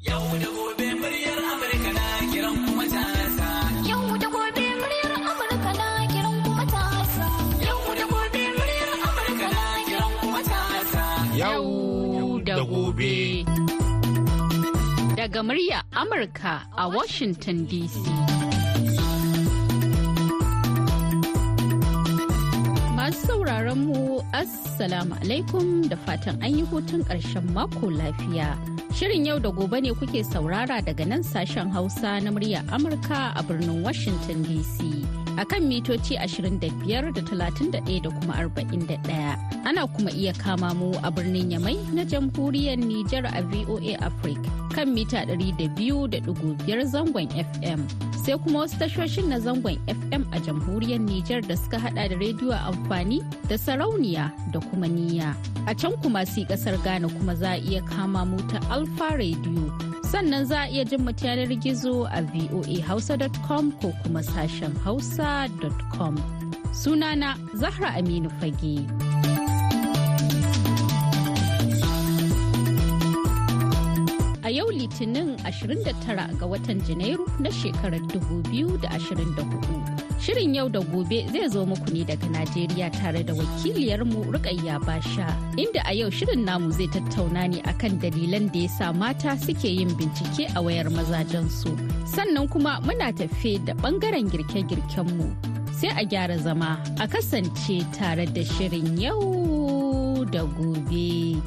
Yau da gobe muryar Amurka na kiran kuma. Yau da gobe muryar Amurka na kiran kuma. Yau da gobe muryar Amurka na kiran kuma. Yau da gobe. Daga murya Amurka a Washington DC. Masu sauraron mu Assalamu alaikum da fatan an yi hutun ƙarshen mako lafiya. Shirin yau da gobe ne kuke saurara daga nan sashen Hausa na murya Amurka a birnin Washington DC. A kan mitoci 25 da 31 da kuma 41. Ana kuma iya kama mu a birnin Yamai na jamhuriyar Nijar a VOA Africa kan mita 200.5 zangon FM. Sai kuma wasu tashoshin na zangon FM a jamhuriyar Nijar da suka hada da rediyo amfani da sarauniya da kuma niyya. A can kuma si ƙasar Ghana kuma za a iya kama mu ta Alfa Radio. Sannan za a iya jin mu yanar gizo a voahausa.com ko kuma sashen hausa.com. Sunana Zahra Aminu Fage. Litinin 29 ga watan Janairu na shekarar 2024. Shirin yau da gobe zai zo muku ne daga Najeriya tare da wakiliyarmu Rukayya Basha, inda a yau shirin namu zai tattauna ne akan dalilan da ya sa mata suke yin bincike a wayar mazajensu. Sannan kuma muna tafe da ɓangaren girke-girkenmu. Sai a gyara zama a kasance tare da shirin yau da gobe.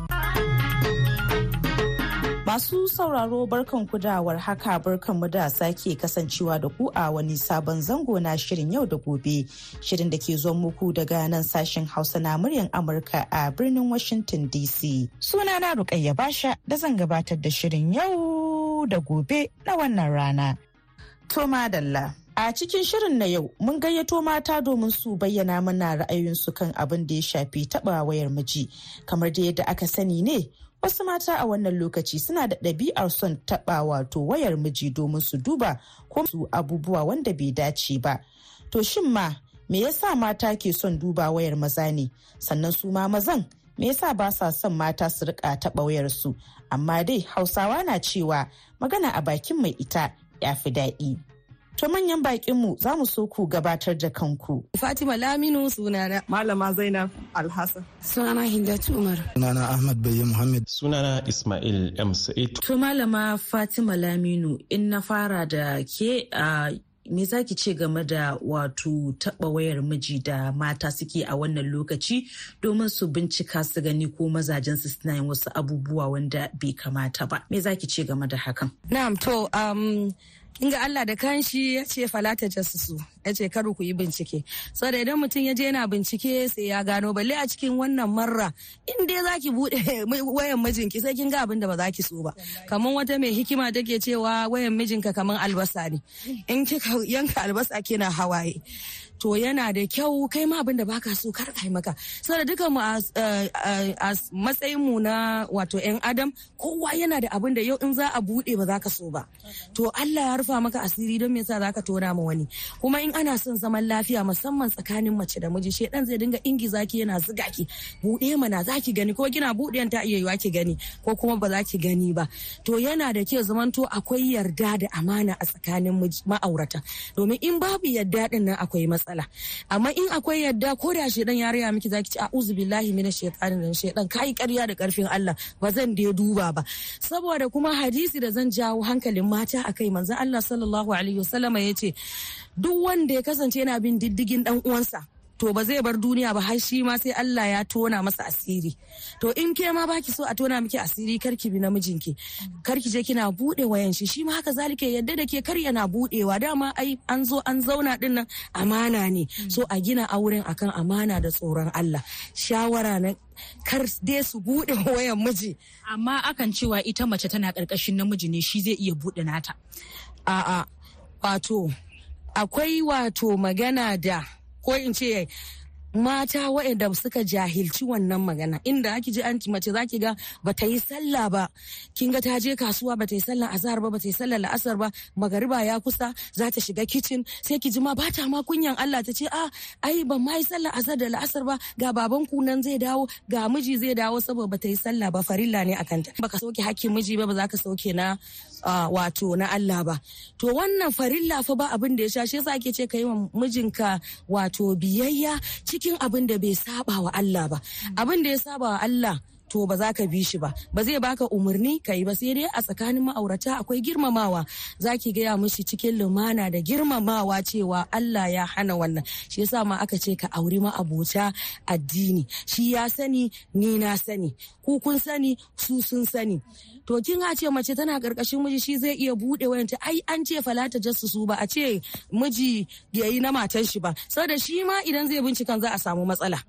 Masu sauraro barkan kudawar haka barkan mu da sake kasancewa da ku a wani sabon zango na shirin yau da gobe. Shirin da ke zuwa muku daga nan sashen Hausa na muryan Amurka a birnin Washington DC. Sunana Rukayya Basha da zan gabatar da shirin yau da gobe na wannan rana. Toma Dalla. A cikin shirin na yau mun gayyato mata domin su bayyana mana ra'ayoyinsu kan abin da ya shafi taɓa wayar miji. Kamar da yadda aka sani ne, wasu mata a wannan lokaci suna da ɗabi'ar son taɓa wato wayar miji domin su duba ko su abubuwa wanda bai dace ba. To shin ma me yasa mata ke son duba wayar maza ne? Sannan su ma mazan me yasa ba sa son mata su riƙa taɓa wayarsu? Amma dai Hausawa na cewa magana a bakin mai ita ya fi daɗi. To manyan bakinmu za mu so ku gabatar da kanku. Fatima Laminu sunana. Malama Zainab Alhassan. Sunana Hindatu Umar. Sunana Ahmad Bayya Muhammad. Sunana Ismail M. Sa'id. To malama Fatima Laminu in na fara da ke a me za ki ce game da wato taɓa wayar miji da mata suke a wannan lokaci domin su bincika su gani ko mazajensu suna yin wasu abubuwa wanda bai kamata ba me za ki ce game da hakan Na'am to um, kinga Allah da kanshi ya ce falata jasusu ya ce kar ku yi bincike. Saboda idan mutum ya je yana bincike sai ya gano balle a cikin wannan marra in dai zaki buɗe wayan mijinki sai kin ga abin da ba za ki so ba. Kamar wata mai hikima take cewa wayan mijinka kamar albasa ne. In kika yanka albasa kina hawaye. To yana da kyau kai ma abin da baka so kar kai maka. Saboda dukan mu a matsayin mu na wato yan adam kowa yana da abin da yau in za a buɗe ba za ka so ba. To Allah ya rufa maka asiri don me yasa za ka tona ma wani? Kuma in ana son zaman lafiya musamman tsakanin mace da miji shedan zai dinga ingi zaki yana zuga ki. Bude mana za ki gani ko kina buɗeyan ta iya yiwa ki gani ko kuma ba za ki gani ba. To yana da kyau zamanto akwai yarda da amana a tsakanin ma'aurata. Domin in babu yarda ɗin nan akwai matsala. Amma in akwai yarda ko da shedan ya raya miki zaki ci a'udhu billahi minash shaitanin nan shedan kai ƙarya da ƙarfin Allah ba zan da duba ba. Saboda kuma hadisi da zan jawo hankalin mata akai manzon Allah sallallahu alaihi wasallama ya ce duk wanda ya kasance yana bin diddigin dan uwansa to ba zai bar duniya ba har shi ma sai Allah ya tona masa asiri. To in ke ma baki so a tona miki asiri karki bi namijinki. Karki je kina buɗe wayan shi. Shi ma haka zalika yadda da ke kar yana budewa dama ai an zo an zauna ɗin nan amana ne. So a gina auren akan amana da tsoron Allah. Shawara na kar dai su buɗe wayan miji. Amma akan cewa ita mace tana ƙarƙashin namiji ne shi zai iya buɗe nata. A'a wato akwai wato magana da ko mata waɗanda suka jahilci wannan magana. Inda ake ji an mace zaki ga bata yi sallah ba. Kin ga ta je kasuwa bata yi sallah azhar ba bata yi sallah la'asar ba magariba ya kusa za ta shiga kicin sai ki ji ma bata ma kunyan Allah ta ce a ai ban ma yi sallah azhar da la'asar ba ga baban ku nan zai dawo ga miji zai dawo saboda bata yi sallah ba farilla ne akan ta baka sauke hakkin miji ba ba za ka sauke na wato na Allah ba. To wannan farilla fa ba abin da ya sha shi yasa ake ce ka yi wa mijinka wato biyayya cikin abin da bai saba wa Allah ba. Abin da ya saba wa Allah to ba za ka bi shi ba. Ba zai baka umarni ka yi ba sai dai a tsakanin ma'aurata akwai girmamawa. Za ki gaya mishi cikin lumana da girmamawa cewa Allah ya hana wannan. Shi yasa ma aka ce ka auri ma'abota addini. Shi ya sani ni na sani. Ku kun sani su sun sani. To kin ce mace tana ƙarƙashin miji shi zai iya buɗe wayanta ai an ce falata su ba a ce miji yayi na matan shi ba. Saboda shi ma idan zai bincikan za a samu matsala.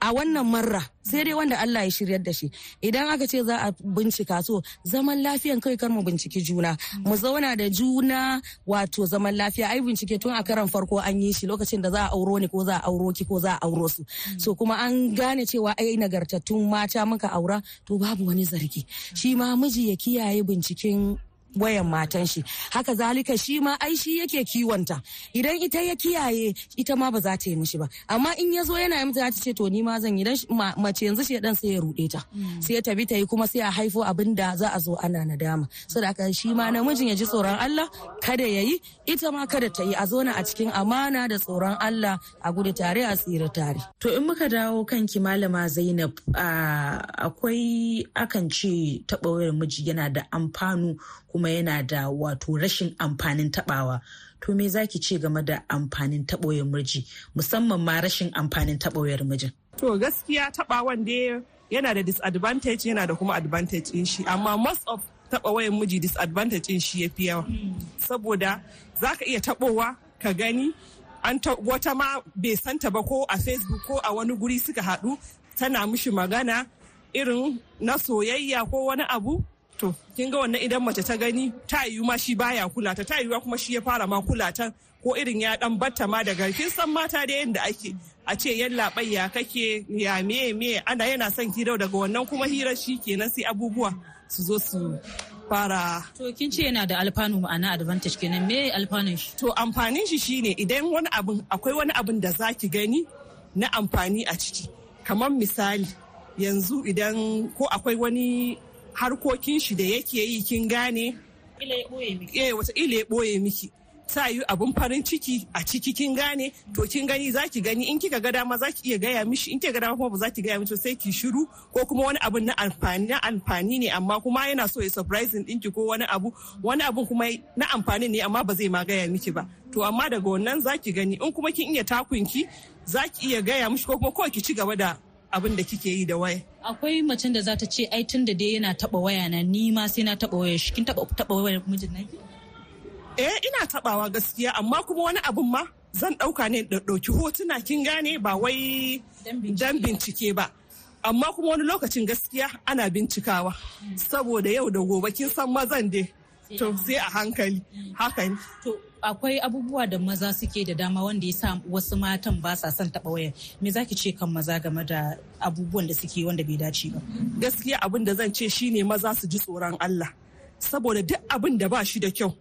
A wannan marra sai dai wanda Allah ya shiryar da shi. Idan aka ce za a bincika so zaman lafiyan kai kar mu binciki juna. Mu zauna da juna wato zaman lafiya. Ai bincike tun a karan farko an yi shi lokacin da za a auro ni ko za a auro ki ko za a auro su. So kuma an gane cewa ai nagartattun mata muka aura to babu wani zargi. Shi ma miji ya kiyaye binciken wayan matan shi. Haka zalika shi ma ai shi yake kiwonta. Idan ita ya kiyaye ita ma ba za ta yi mishi ba. Amma in ya zo yana yi mata ta ce to ni ma zan yi. Dan mace yanzu shi dan sai ya rude ta. Sai ta bi ta yi kuma sai a haifo abin da za a zo ana nadama. Saboda haka shi ma namijin ya ji tsoron Allah kada ya yi. Ita ma kada ta yi. A zona a cikin amana da tsoron Allah a gudu tare a tsira tare. To in muka dawo kanki malama Zainab akwai akan ce taɓa wayar miji yana da amfanu kuma yana da wato rashin amfanin taɓawa. To me zaki ce game da amfanin taɓa wayar miji musamman ma rashin amfanin taɓa wayar mijin? To gaskiya taɓawan dai yana da disadvantage yana da kuma advantage in shi amma most of taɓa wayan miji disadvantage in shi ya fi yawa. Saboda za ka iya taɓowa ka gani an wata ma bai santa ba ko a facebook ko a wani guri suka haɗu tana mishi magana irin na soyayya ko wani abu to. Kin ga wannan idan mace ta gani ta yiwu ma shi baya kula ta ta yiwu kuma shi ya fara ma kula ta ko irin ya dan batta ma daga kin san mata da yadda ake a ce yalla ya kake ya me me? Ana yana son hira daga wannan kuma hira shi kenan sai abubuwa su zo su fara. To kin ce yana da alfanu ma'ana advantage kenan. Me alfanun shi? to amfanin shi shine idan wani abin akwai wani abin da zaki gani na amfani a ciki. Kamar misali yanzu idan ko akwai wani harkokin shi da yake yi kin gane? Eh ya ɓoye miki. Ta yi abun farin ciki a ciki kin gane? To kin gani zaki gani. In kika ga dama zaki iya gaya mishi. In kika ga dama kuma ba zaki gaya mishi sai ki shiru. Ko kuma wani abun na amfani na amfani ne amma kuma yana so ya surprising ɗinki ko wani abu. Wani abun kuma na amfani ne amma ba zai ma gaya miki ba. To amma daga wannan zaki gani. In kuma kin iya takunki zaki iya gaya mishi ko kuma kawai ki ci gaba da abin da kike yi da waya? Akwai macen da za ta ce ai tun da dai yana taba waya na ni ma sai na taba wayar shi. Kin taba taba wayar mijin naki? eh ina tabawa gaskiya amma kuma wani abun ma zan ɗauka ne da ɗauki hotuna kin gane? Ba wai dan bincike. ba. Amma kuma wani lokacin gaskiya ana bincikawa saboda yau da gobe kin san mazan dai to sai a hankali. Haka ne. To akwai abubuwa da maza suke da dama wanda ya sa wasu matan ba sa son taba wayar. Me zaki ce kan maza game da abubuwan da suke wanda bai dace ba? gaskiya abin da zan ce shine maza su ji tsoron Allah saboda duk abin da ba shi da kyau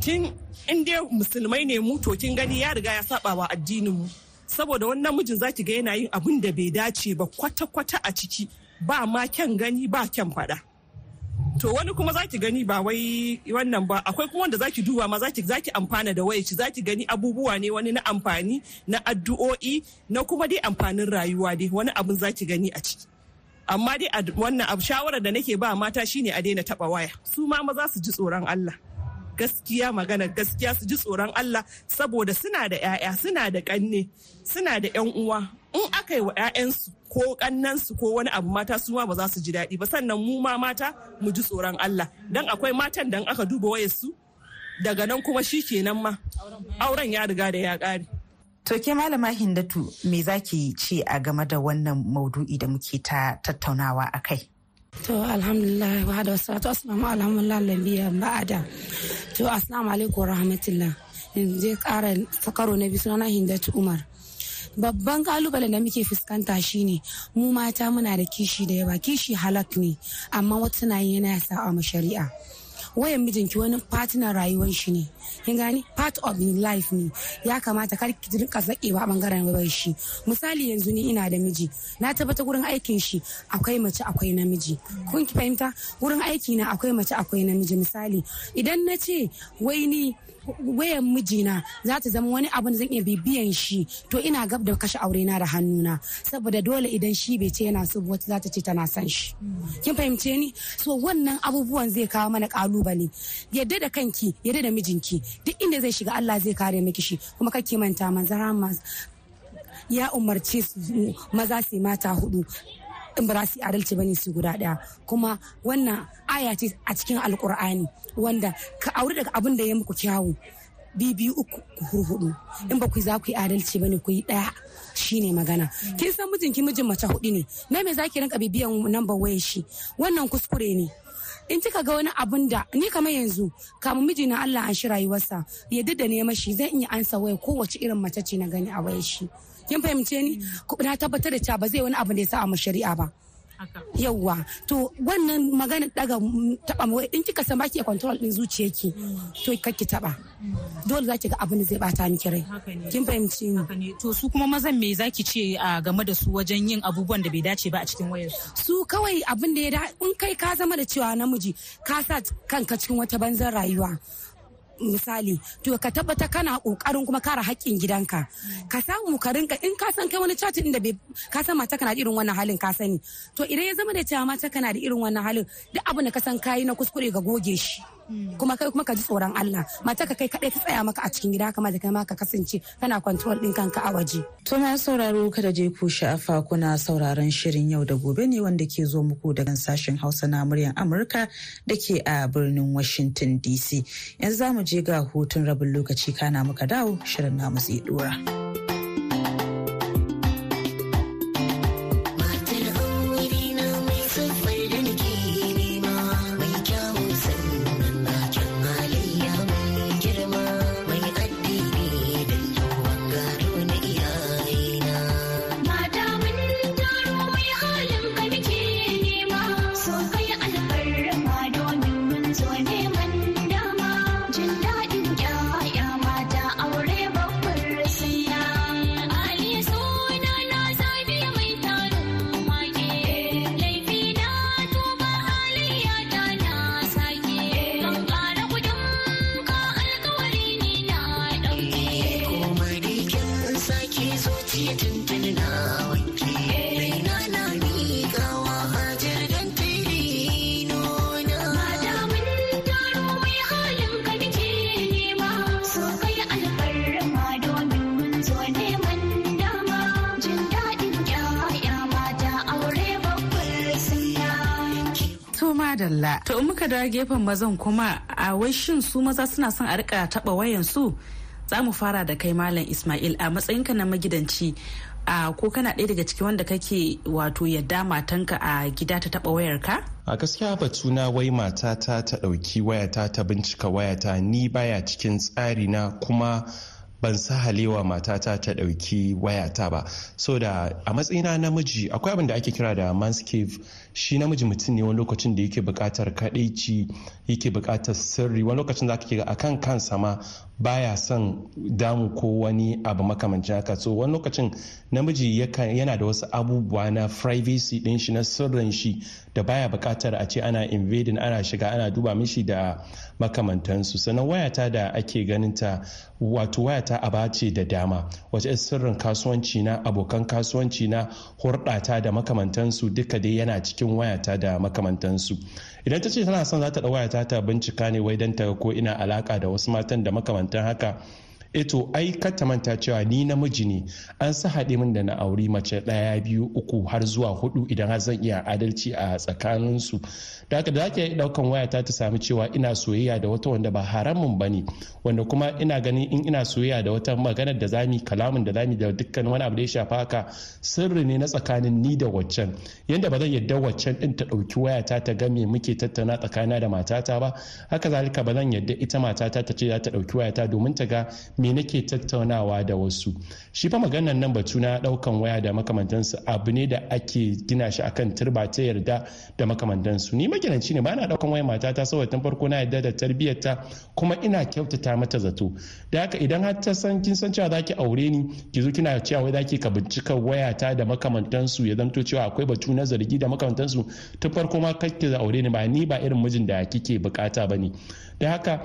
kin in dai musulmai ne mu to kin gani ya riga ya saba wa addinin mu saboda wannan mijin zaki ga yana yin abin da bai dace ba kwata kwata a ciki ba ma kyan gani ba kyan fada to wani kuma zaki gani ba wai wannan ba akwai kuma wanda zaki duba ma zaki zaki amfana da wayaci zaki gani abubuwa ne wani na amfani na addu'o'i na kuma dai amfanin rayuwa dai wani abin zaki gani a ciki. Amma dai wannan abu da nake ba mata shine a daina taba waya. Su ma maza su ji tsoron Allah. Gaskiya magana gaskiya su ji tsoron Allah saboda suna da 'ya'ya suna da kanne suna da 'yan uwa. In aka yi wa 'ya'yansu ko kannansu ko wani abu mata su ma ba za su ji daɗi ba. Sannan mu ma mata mu ji tsoron Allah. Dan akwai matan da aka duba wayarsu daga nan kuma shi kenan ma. Auren ya riga da ya ƙare. To ke malama Hindatu me zaki ce a game da wannan maudu'i da muke ta tattaunawa a kai? To alhamdulillah wa da wasu assalamu alhamdulillah lambiya ba'ada. To assalamu alaikum rahmatullah. Zai kara sakaro na biyu sunana Hindatu Umar. babban kalubalen da muke fuskanta shine mu mata muna da kishi da yawa kishi halak ne amma wata na yana sa a shari'a wayan mijinki wani partner rayuwar shi ne. Kin gani part of your life ne. Ya kamata kar ki rinka zakewa ɓangaren bai shi. Misali yanzu ni ina da miji. Na tabbata gurin aikin shi akwai mace akwai namiji. Kun ki fahimta? Gurin aiki na akwai mace akwai namiji. Misali idan na ce wai ni wayan mijina za ta zama wani da zan iya bibiyan shi. To ina gab da kashe aure na da hannuna. Saboda dole idan shi bai ce yana so wata za ta ce tana son shi. Kin fahimce ni? So wannan abubuwan zai kawo mana ƙalubale yadda da kanki yadda da mijinki duk inda zai shiga Allah zai kare miki shi. Kuma kake manta manzara ya umarce su maza su mata huɗu in ba za su yi adalci ba ne su guda ɗaya kuma wannan aya ce a cikin alkur'ani wanda ka auri daga abin da ya muku kyawu biyu uku huɗu in ba ku za ku yi adalci ba ne ku yi ɗaya shine magana. Kin san mijinki mijin mace huɗu ne. Na me zaki rinka bibiyan number wayar shi? Wannan kuskure ne. In kika ga wani abun da ni kamar yanzu kamun miji na Allah an shi rayuwarsa yadda da ne mashi zan iya ansa waya kowace irin mace ce na gani a wayar shi. Kin fahimce ni? Na tabbatar da cewa ba zai wani abu da ya sa a shari'a ba. Yauwa. To wannan magana daga taba mai in kika san baki control din zuciyarki to ki taba dole zaki ga abin da zai bata miki rai. Kin fahimci ni? To su kuma mazan me zaki ce a game da su wajen yin abubuwan da bai dace ba a cikin wayar su kawai abin da ya da in kai ka zama da cewa namiji ka sa kanka cikin wata banzan rayuwa. Misali to ka tabbata kana ƙoƙarin kuma kare haƙƙin gidanka. Ka samu ka rinka in ka san kai wani chatin da bai ka san mata kana da irin wannan halin ka sani. To idan ya zama da cewa mata kana da irin wannan halin duk abin da ka san kayi na kuskure ga goge shi. Kuma kai kuma ka ji tsoron Allah. Mata ka kai kadai ta tsaya maka a cikin gida kamar da kai ma ka kasance kana control din kanka a waje. To na sauraro kada je ku sha'afa kuna sauraron shirin yau da gobe ne wanda ke zo muku daga sashen Hausa na muryar Amurka da ke a birnin Washington DC yanzu za mu je ga hutun rabin lokaci kana muka dawo shirin namu zai dora. Muka dawo gefen mazan kuma a wai shin su maza suna son a riƙa taba wayan su? Za mu fara da kai Malam Ismail a matsayinka na magidanci a ko kana ɗaya daga cikin wanda kake wato yadda matanka a gida ta taba wayarka? a gaskiya batuna wai matata ta ɗauki wayata ta bincika wayata ni baya cikin tsari na kuma ban sa halewa matata ta ɗauki wayata ba. So da a matsayina namiji akwai abin da ake kira da manscave shi namiji mutum ne wani lokacin da yake buƙatar kaɗaici yake buƙatar sirri. Wani lokacin za ka ga akan kansa ma baya son damu ko wani abu makamancin haka. So wani lokacin namiji yana da wasu abubuwa na privacy din shi na sirrin shi da baya buƙatar a ce ana invading ana shiga ana duba mishi da makamantansu. Sannan wayata da ake ganin ta wato wayata a ce da dama. Wace sirrin kasuwanci na abokan kasuwanci na hurɗata da makamantansu duka dai yana cikin wayata da makamantansu. Idan ta ce tana son za ta wayata ta bincika ne wai don ta ko ina alaka da wasu matan da makamantan haka. Eto ai ta manta cewa ni namiji ne. An sa haɗe min da na auri mace ɗaya biyu uku har zuwa huɗu idan har zan iya adalci a tsakaninsu. Da haka da zaki ɗaukan wayata ta sami cewa ina soyayya da wata wanda ba haramun ba ne wanda kuma ina ganin in ina soyayya da wata maganar da zami kalamin da zami da dukkan wani abu da ya shafa haka sirri ne na tsakanin ni da waccan. Yanda ba zan yadda waccan din ta ɗauki wayata ta ga me muke tattauna tsakanina da matata ba haka zalika ba zan yadda ita matata ta ce za ta ɗauki wayata domin ta ga me nake tattaunawa da wasu. Shi fa maganar nan batu na ɗaukan waya da makamantansu abu ne da ake gina shi akan turba ta yarda da makamantansu. Ni magidanci ne ba na ɗaukan waya matata saboda tun farko na yarda da tarbiyyarta kuma ina kyautata mata zato. Da haka idan har ta san kin san cewa zaki aure ni ki zo kina cewa wai zaki ka bincika wayata da makamantansu ya zanto cewa akwai batu na zargi da makamantansu tun farko ma kake aure ni ba ni ba irin mijin da kike buƙata ba ne da haka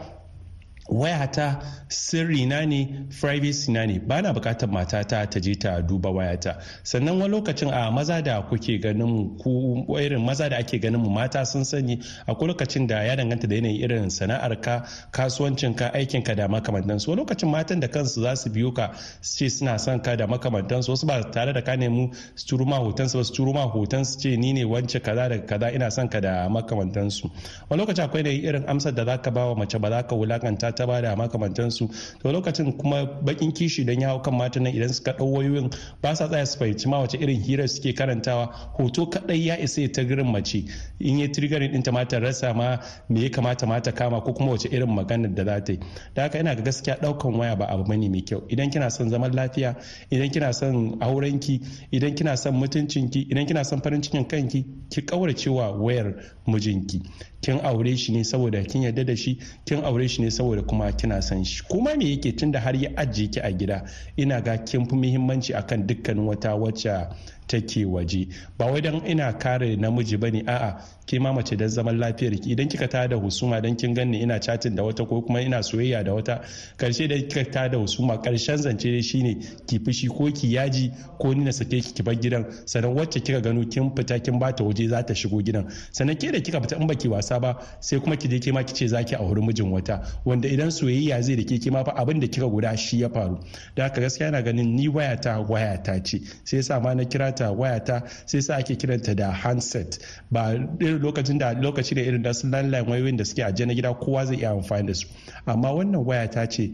wayata sirri na ne privacy na ne. Bana buƙatar matata ta je ta duba wayata. Sannan wani lokacin a maza da kuke ganin ku irin maza da ake ganin mu mata sun sani akwai lokacin da ya danganta da yanayin irin sana'ar ka kasuwancin ka aikin ka da makamantan su lokacin matan da kansu za su biyo ka su ce suna son ka da makamantan su wasu ba tare da ka nemi su turu ma hoton su ba su turu ma hoton su ce ni ne wance kaza da kaza ina son ka da makamantan su wani lokacin akwai irin amsar da zaka ba wa mace ba za ka wulaƙanta ta ba da makamantansu. To lokacin kuma bakin kishi don ya hau kan matan nan idan suka ɗau wayoyin ba sa tsaya su fahimci ma wace irin hirar suke karantawa. Hoto kadai ya isa ya tagirin mace. In ya triggering ɗinta mata rasa ma me ya kamata mata kama ko kuma wace irin maganar da za ta yi. Da haka ina ga gaskiya ɗaukan waya ba abu ba ne mai kyau. Idan kina son zaman lafiya idan kina son aurenki idan kina son mutuncinki idan kina son farin cikin kanki ki kaurace wa wayar mijinki. Kin aure shi ne saboda kin yarda da shi kin aure shi ne saboda kuma kina san shi. Kuma me yake tunda har ya ajiye ki a gida ina ga kin fi muhimmanci akan dukkanin wata wacce take waje. Ba wai dan ina kare namiji ba ne a'a ke ma mace dan zaman lafiyar ki. Idan kika tada da husuma dan kin ganni ina chatin da wata ko kuma ina soyayya da wata ƙarshe da kika tada da husuma ƙarshen zance dai shine ki fushi ko ki yaji ko ni na sake ki ki bar gidan. Sannan wacce kika gano kin fita kin bata waje za ta shigo gidan. Sannan ke da kika fita in baki wasa ba sai kuma ki je ke ma ki ce zaki auri mijin wata. Wanda idan soyayya zai da ke ke ma fa abin da kika guda shi ya faru. Da haka gaskiya na ganin ni wayata wayata ce. Sai yasa ma na kira ta wayata sai sa ake kiranta da handset. Ba lokacin da lokaci da irin da su landline wayoyin da suke a na gida kowa zai iya amfani da su. Amma wannan wayata ce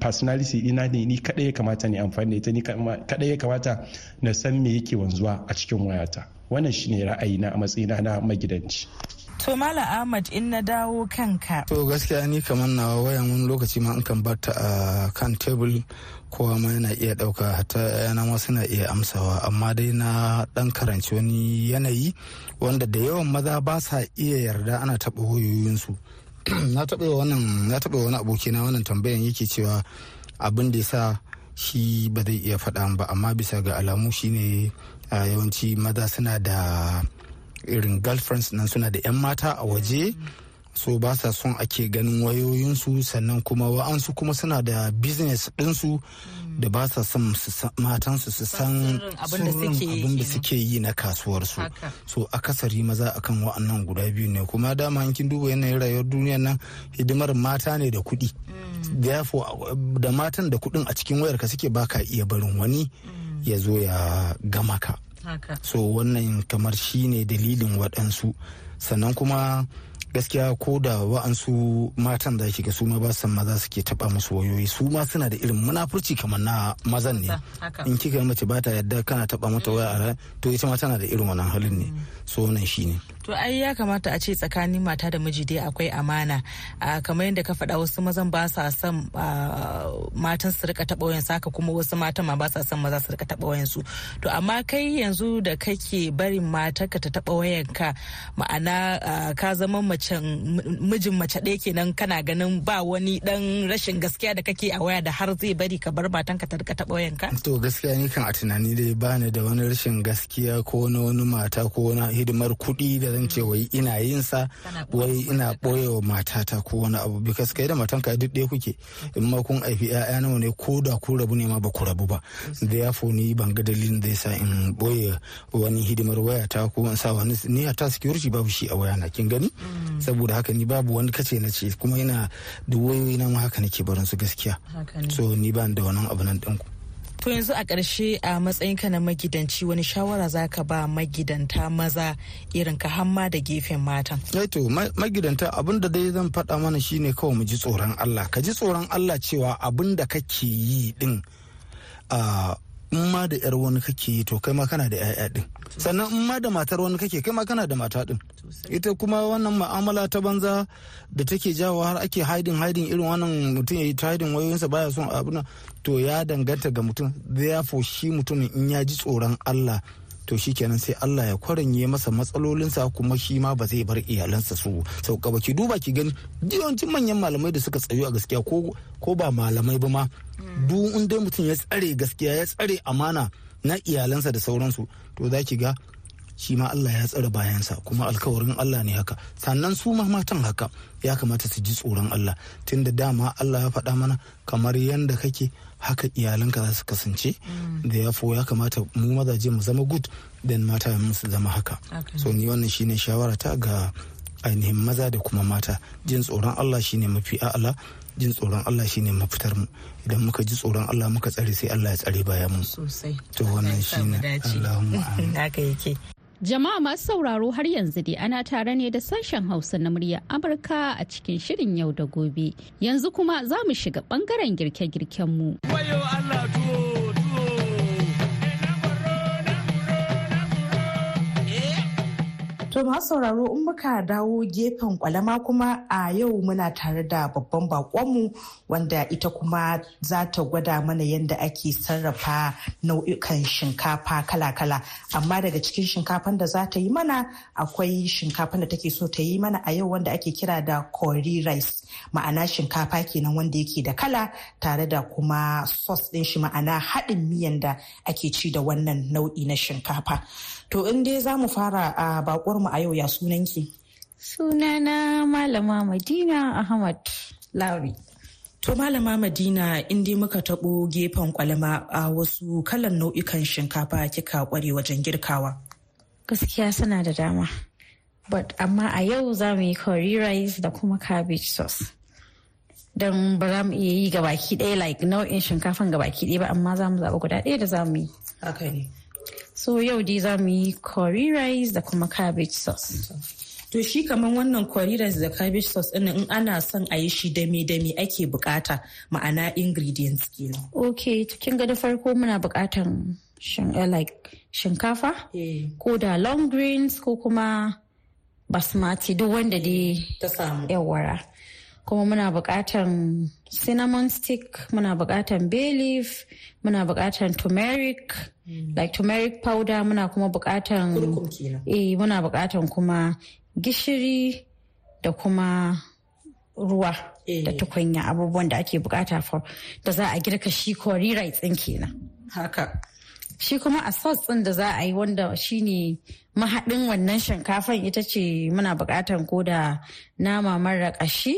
personality ina ne ni kadai ya kamata ne amfani da ita ni kadai ya kamata na san me yake wanzuwa a cikin wayata. Wannan shine ra'ayina a matsayina na magidanci To Mala Ahmad in na dawo kanka. To gaskiya ni kamar na wayan wani lokaci ma in kan barta a kan tebul kowa ma yana iya ɗauka hatta yana ma suna iya amsawa amma dai na ɗan karanci wani yanayi wanda da yawan maza ba sa iya yarda ana taɓa wayoyinsu. na taɓa wannan na taɓa wani abokina wannan tambayan yake cewa abin da ya sa shi ba zai iya faɗa ba amma bisa ga alamu shine yawanci maza suna da irin girlfriends nan suna da 'yan mata a waje. So ba sa son ake ganin wayoyinsu sannan kuma wa'ansu kuma suna da business ɗinsu da ba sa son matansu su san abin da suke yi na kasuwarsu. So akasari maza akan wa'annan guda biyu ne. Kuma dama kin duba yanayin rayuwar duniyar nan hidimar mata ne da kuɗi. Da matan da kuɗin a cikin wayarka suke baka iya barin wani. Ya zo ya gama ka. So wannan kamar shi ne dalilin waɗansu. Sannan kuma gaskiya ko da wa'ansu matan da ga su ma ba san maza suke taba musu wayoyi. Su ma suna da irin munafurci kamar na mazan ne. In kika mace ba ta yadda kana taba mata waya a to ita ma tana da irin wannan halin ne. So wannan shine to ai ya kamata a ce tsakanin mata da miji dai akwai amana. Kamar yadda ka faɗa wasu mazan ba sa son matan su riƙa taɓa wayan saka kuma wasu matan ma ba sa son maza su riƙa taɓa wayan su to amma kai yanzu da kake barin matarka ta taɓa wayan ka ma'ana ka zama mijin mace ɗaya kenan kana ganin ba wani dan rashin gaskiya da kake a waya da har zai bari ka bar matanka ta riƙa taɓa wayan ka to gaskiya ni kan a tunani dai ba ni da wani rashin gaskiya ko na wani mata ko wani hidimar kuɗi da zan ce wai ina yin sa wai ina ɓoyewa matata ko wani abu. Because kai da matanka duk ɗaya kuke. In ma kun haifi ƴaƴa nawa ne ko da ku rabu ne ma ba ku rabu ba. Da ya ni ban ga dalilin da yasa in ɓoye wani hidimar wayata ko in sa wani ni ta security babu shi a waya na kin gani? Saboda haka ni babu wani kace na ce kuma ina duk wayoyi na ma haka nake barin su gaskiya so ni ban da wannan abu nan ɗinku. To yanzu a ƙarshe a matsayinka na magidanci wani shawara za ka ba magidanta maza irin ka hamma da gefen matan? to magidanta abin da dai zan faɗa mana shine kawai mu ji tsoron Allah. Ka ji tsoron Allah cewa abin da kake yi din in ma da yar wani kake yi to kai ma kana da 'ya'ya din sannan in ma da matar wani kake kai ma kana da mata din ita kuma wannan ma'amala ta banza da take jawo har ake haidin haidin irin wannan mutum ya yi ta haidin wayoyinsa baya son abu to ya danganta ga mutum. Therefore shi mutumin in ya ji tsoron Allah to shi kenan sai Allah ya kwaranye masa matsalolinsa kuma shi ma ba zai bar iyalansa su sauka ba. Ki duba ki gani yawancin manyan malamai da suka tsayo a gaskiya ko ko ba malamai ba ma duk in dai mutum ya tsare gaskiya ya tsare amana na iyalansa da sauransu to za ki ga shi ma Allah ya tsare bayansa kuma alkawarin Allah ne haka. Sannan su ma matan haka ya kamata su ji tsoron Allah. Tunda dama Allah ya faɗa mana kamar yanda kake haka iyalanka za su kasance. Da ya ya kamata mu mazaje mu zama good dan mata mu su zama haka. So ni wannan shine shawara ta ga ainihin maza da kuma mata. Jin tsoron Allah shine mafi a'ala jin tsoron Allah shine mafitar mu. Idan muka ji tsoron Allah muka tsare sai Allah ya tsare bayan mu. Sosai. To wannan shine. Allahumma amin. Haka yake. Jama'a masu sauraro har yanzu dai ana tare ne da sashen Hausa na muryar Amurka a cikin shirin yau da gobe. Yanzu kuma za mu shiga ɓangaren girke-girkenmu. To masu sauraro in muka dawo gefen kwalama kuma a yau muna tare da babban bakonmu wanda ita kuma za ta gwada mana yadda ake sarrafa nau'ikan shinkafa kala-kala. Amma daga cikin shinkafan da za ta yi mana akwai shinkafan da take so ta yi mana a yau wanda ake kira da curry rice. Ma'ana shinkafa kenan wanda yake da kala tare da kuma sauce ɗin shi ma'ana haɗin miyan da ake ci da wannan nau'i na shinkafa. To in dai za mu fara a bakwar mu a yau ya sunanki? Sunana Malama Madina Ahmad Lauri. To Malama Madina in dai muka taɓo gefen kwalama a wasu kalan nau'ikan shinkafa kika kware wajen girkawa. Gaskiya suna da dama. But amma a yau za mu yi curry rice da kuma cabbage sauce. Don ba za mu iya yi gabaki ɗaya like nau'in shinkafan gabaki ɗaya ba amma za mu zaɓi guda ɗaya da za mu yi. Haka ne. So yau dai za mu yi curry rice da kuma cabbage sauce. To shi kamar wannan curry rice da cabbage sauce ɗin in ana son a yi shi dame-dame ake buƙata ma'ana ingredients kenan. Ok, to kin ga da farko muna bukatan like shinkafa ko da long greens ko kuma basmati duk wanda dai Ta samu. yawara. Kuma muna bukatan cinnamon stick, muna bukatan bay leaf, muna bukatan turmeric, like turmeric powder, muna kuma kenan. eh muna bukatan kuma gishiri da kuma ruwa Eh. da tukunya abubuwan da ake buƙata for da za a girka shi curry rice ɗin kenan. Haka. Shi kuma a sauce ɗin da za a yi wanda shine mahaɗin wannan shinkafan ita ce muna buƙatan ko da nama mara ƙashi.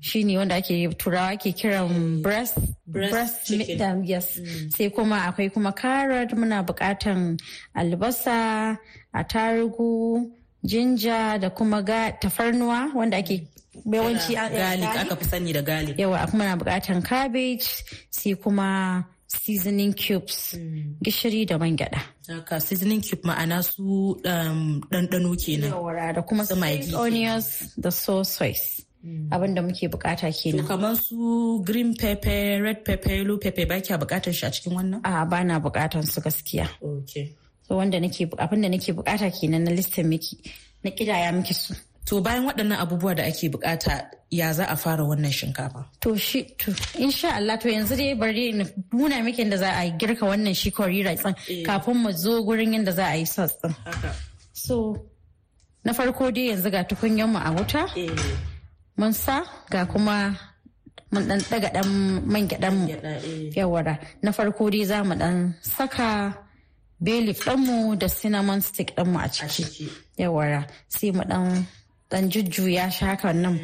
Shine wanda ake turawa ke kiran breast Breast meat, yes. Sai kuma akwai kuma carrot muna buƙatan albasa atarugu jinja da kuma tafarnuwa wanda ake yawanci a- Garlic aka fi sani da garlic. yawa kuma na bukatan cabbage sai kuma seasoning cubes. Gishiri da man gyada. Haka seasoning cube ma'ana su um, ɗanɗano kenan. yawara da kuma spring onions da soy sauce abin da muke buƙata kenan. kamar su green pepper, red pepper, yellow pepper ba kya buƙatar shi a cikin wannan? a ba na bukatan su gaskiya. Okay. so wanda nake abin da nake buƙata kenan na listin miki na kidaya miki su. To bayan waɗannan abubuwa da ake buƙata ya za a fara wannan shinkafa? to shi to insha Allah to yanzu dai bari na nuna miki da za a girka wannan shi curry rice din kafin mu zo gurin yadda za a yi sauce din so na farko dai yanzu ga tukunyar mu a wuta. Mun sa ga kuma mun dan daga dan man gyaɗan mu. Yawara na farko dai za mu dan saka bay leaf mu da cinnamon stick mu a ciki. Yawara sai mu dan dan jujjuya shi hakan nan.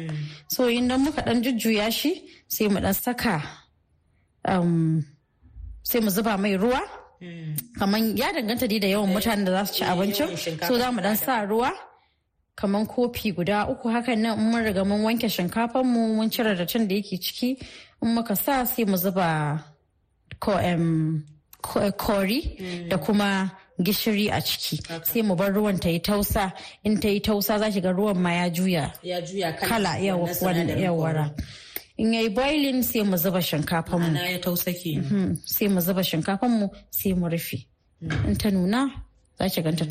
So idan muka dan jujjuya shi sai mu dan saka um, sai mu zuba mai ruwa. Kamar ya danganta dai da yawan mutanen da za su ci abincin so za mu dan sa ruwa kamar kofi guda uku hakan nan. In mun riga mun wanke shinkafan mu mun cire dattin da yake ciki in muka sa sai mu zuba ko em, ko- kori da kuma gishiri a ciki. Sai mu bar ruwan ta yi tausa. In ta yi tausa za ki ga ruwan ma ya juya. Ya juya kala. Yawa yawara in yayi boiling sai mu zuba shinkafan mu. Ya tausa ke. Mhm. sai mu zuba shinkafan mu sai mu rufe. In ta nuna za ki ganta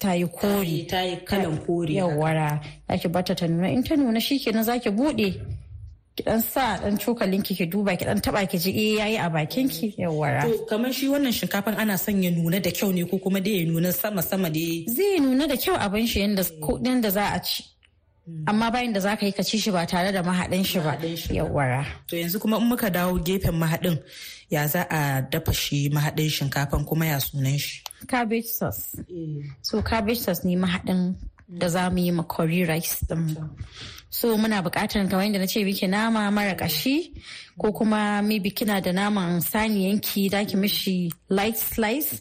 ta yi kori ta yi kalan kori yawara za ki bata ta nuna. In ta nuna shikenan za ki buɗe ki dan sa dan cokalin ki ki duba ki dan taba ki ji eh yayi a bakin ki yawara to kamar shi wannan shinkafan ana son ya nuna da kyau ne ko kuma dai ya nuna sama sama da zai nuna da kyau abin shi yanda yanda za a ci. Amma bayan da za ka yi ka ci shi ba tare da mahaɗin shi ba. Yawara to yanzu kuma in muka dawo gefen mahaɗin ya za a dafa shi mahaɗin shinkafan kuma ya sunan shi? Cabbage sauce. So cabbage sauce ne mahaɗin da za mu yi ma curry rice din so muna buƙatar kamar yadda na ce miki nama mara ƙashi ko kuma maybe kina da naman saniyanki da ki mishi light slice.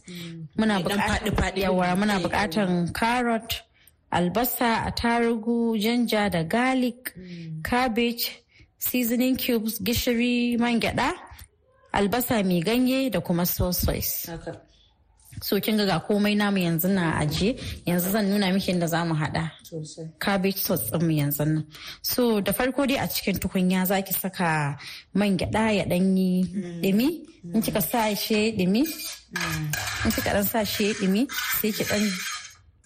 Muna buƙatar yawa muna buƙatar carrot albasa attarugu janja da garlic cabbage seasoning cubes gishiri man gyada albasa mai ganye da kuma sauce. So kin ga komai namu yanzu na ajiye. Yanzu zan nuna miki inda za mu hada cabbage sauce din mu yanzu nan. So da farko dai a cikin tukunya zaki saka man gyada ya danyi dimi in kika sa shi dimi in kika dan sa shi dimi sai ki dan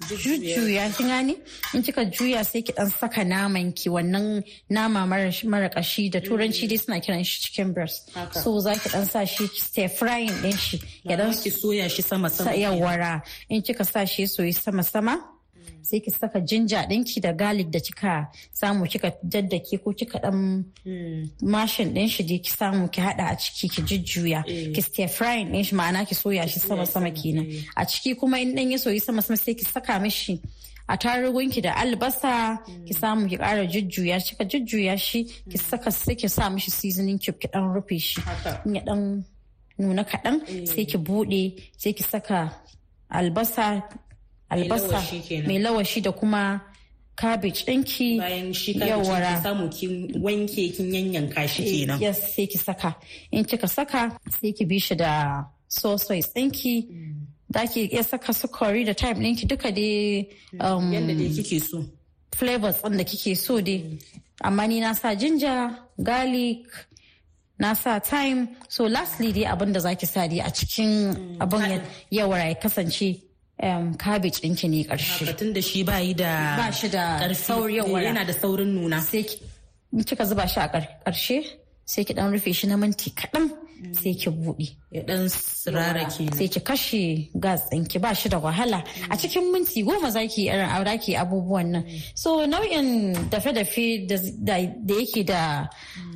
jujjuya kin gane? In kika juya sai ki dan saka naman ki. Wannan nama mara kashi da turanci dai suna kiran shi chicken breast. So za ki dan sa shi stir frying din shi. Ya dan ki soya shi sama sama yawara in kika sa shi soyi sama sama sai ki saka jinja ɗinki da garlic da kika samu kika daddake ko kika dan mashin ɗin shi ki samu ki hada a ciki ki jujjuya. Ki stir frying ɗin shi ma'ana ki soya shi sama sama kenan. a ciki kuma in ɗan ya soyi sama sama sai ki saka mishi a tarugunki da albasa. Ki samu ki ƙara jujjuya kika jujjuya shi ki saka sai ki sa mishi seasoning cube ki dan rufe shi. In ya dan nuna kaɗan sai ki buɗe sai ki saka albasa albasa mai lawashi da kuma cabbage ɗinki. Bayan shi yawara samu kin wanke kin yanyanka shi kenan. yes sai ki saka. In kika saka sai ki bi shi da sauce ɗinki. Da ki iya saka su curry da time ɗinki duka dai yadda dai kike so. flavors ɗin da kike so dai. Amma ni na sa ginger garlic na sa time so lastly dai abin da zaki sa dai a cikin abin yawara ya kasance um, cabbage ɗinki ne ƙarshe. Batun da shi ba yi da ba shi da ƙarfi yana da saurin nuna. Sai kika zuba shi a ƙarshe sai ki ɗan rufe shi na minti kaɗan sai ki buɗe. Ya ɗan sirara ke Sai ki kashe gas ɗinki ba shi da wahala. A cikin minti goma za ki irin aura ki abubuwan nan. So nau'in dafe-dafe da yake da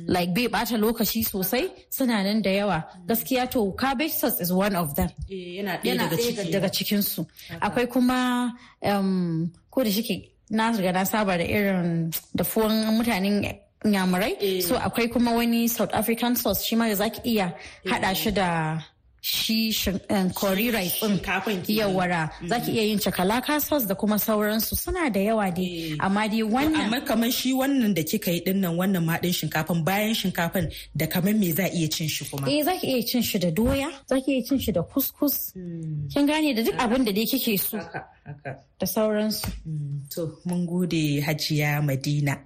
like bai bata lokaci sosai suna nan da yawa. Gaskiya to cabbage sauce is one of them. Yana ɗaya daga cikinsu. Akwai kuma ko da shike na riga na saba da irin dafuwan mutanen nyamurai so akwai kuma wani south african sauce shi ma da zaki iya hada shi da shi curry rice din. yawara. Zaki iya yin chakalaka sauce da kuma sauransu. Suna da yawa dai. Amma dai wannan amma kamar shi wannan da kika yi ɗin nan wannan maɗin shinkafan bayan shinkafan da kamar me za iya cin shi kuma? Eh zaki iya cin shi da doya zaki iya cin shi da kuskus. Kin gane da duk abin da dai kike so. Da sauransu. To, mun gode hajiya Madina.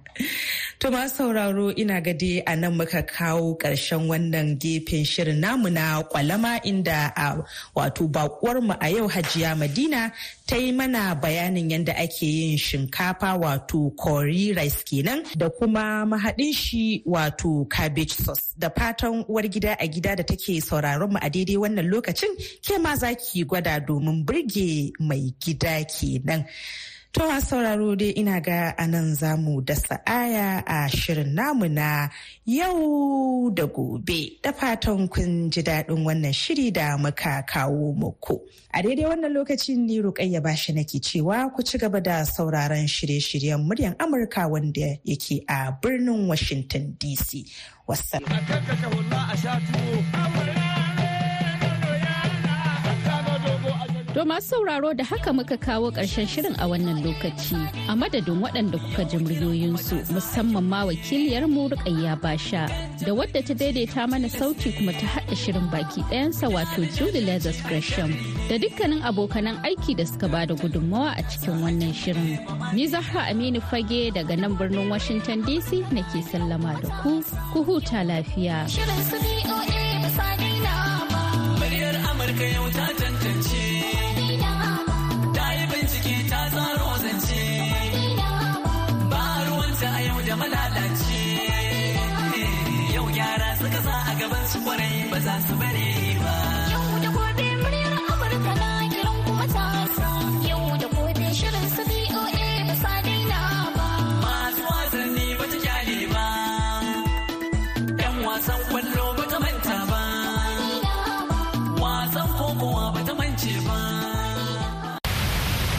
To, ma sauraro ina gade a nan muka kawo ƙarshen wannan gefen shirin namu na kwalama inda a wato mu a yau hajiya Madina ta yi mana bayanin yadda ake yin shinkafa wato curry rice kenan da kuma mahaɗin shi wato cabbage sauce. Da fatan uwar gida a gida da take sauraron mu a daidai wannan lokacin ke ma za ki gwada domin burge mai gida kenan. To sauraro dai ina ga a nan za mu dasa aya a shirin namu na yau da gobe da fatan kun ji daɗin wannan shiri da muka kawo muku. A daidai wannan lokacin ne Rukayya bashi nake cewa ku ci gaba da sauraron shirye-shiryen muryan Amurka wanda yake a birnin Washington DC. Wasu. To masu sauraro da haka muka kawo ƙarshen shirin a wannan lokaci a madadin waɗanda kuka ji muryoyinsu musamman ma wakiliyar mu Rukayya Basha da wadda ta daidaita mana sauti kuma ta haɗa shirin baki ɗayansa wato Julie Leathers Gresham da dukkanin abokanan aiki da suka ba da gudunmawa a cikin wannan shirin. Ni Zahra Aminu Fage daga nan birnin Washington DC nake sallama da ku, ku huta lafiya. Shirin su BOA ba Amurka yau ta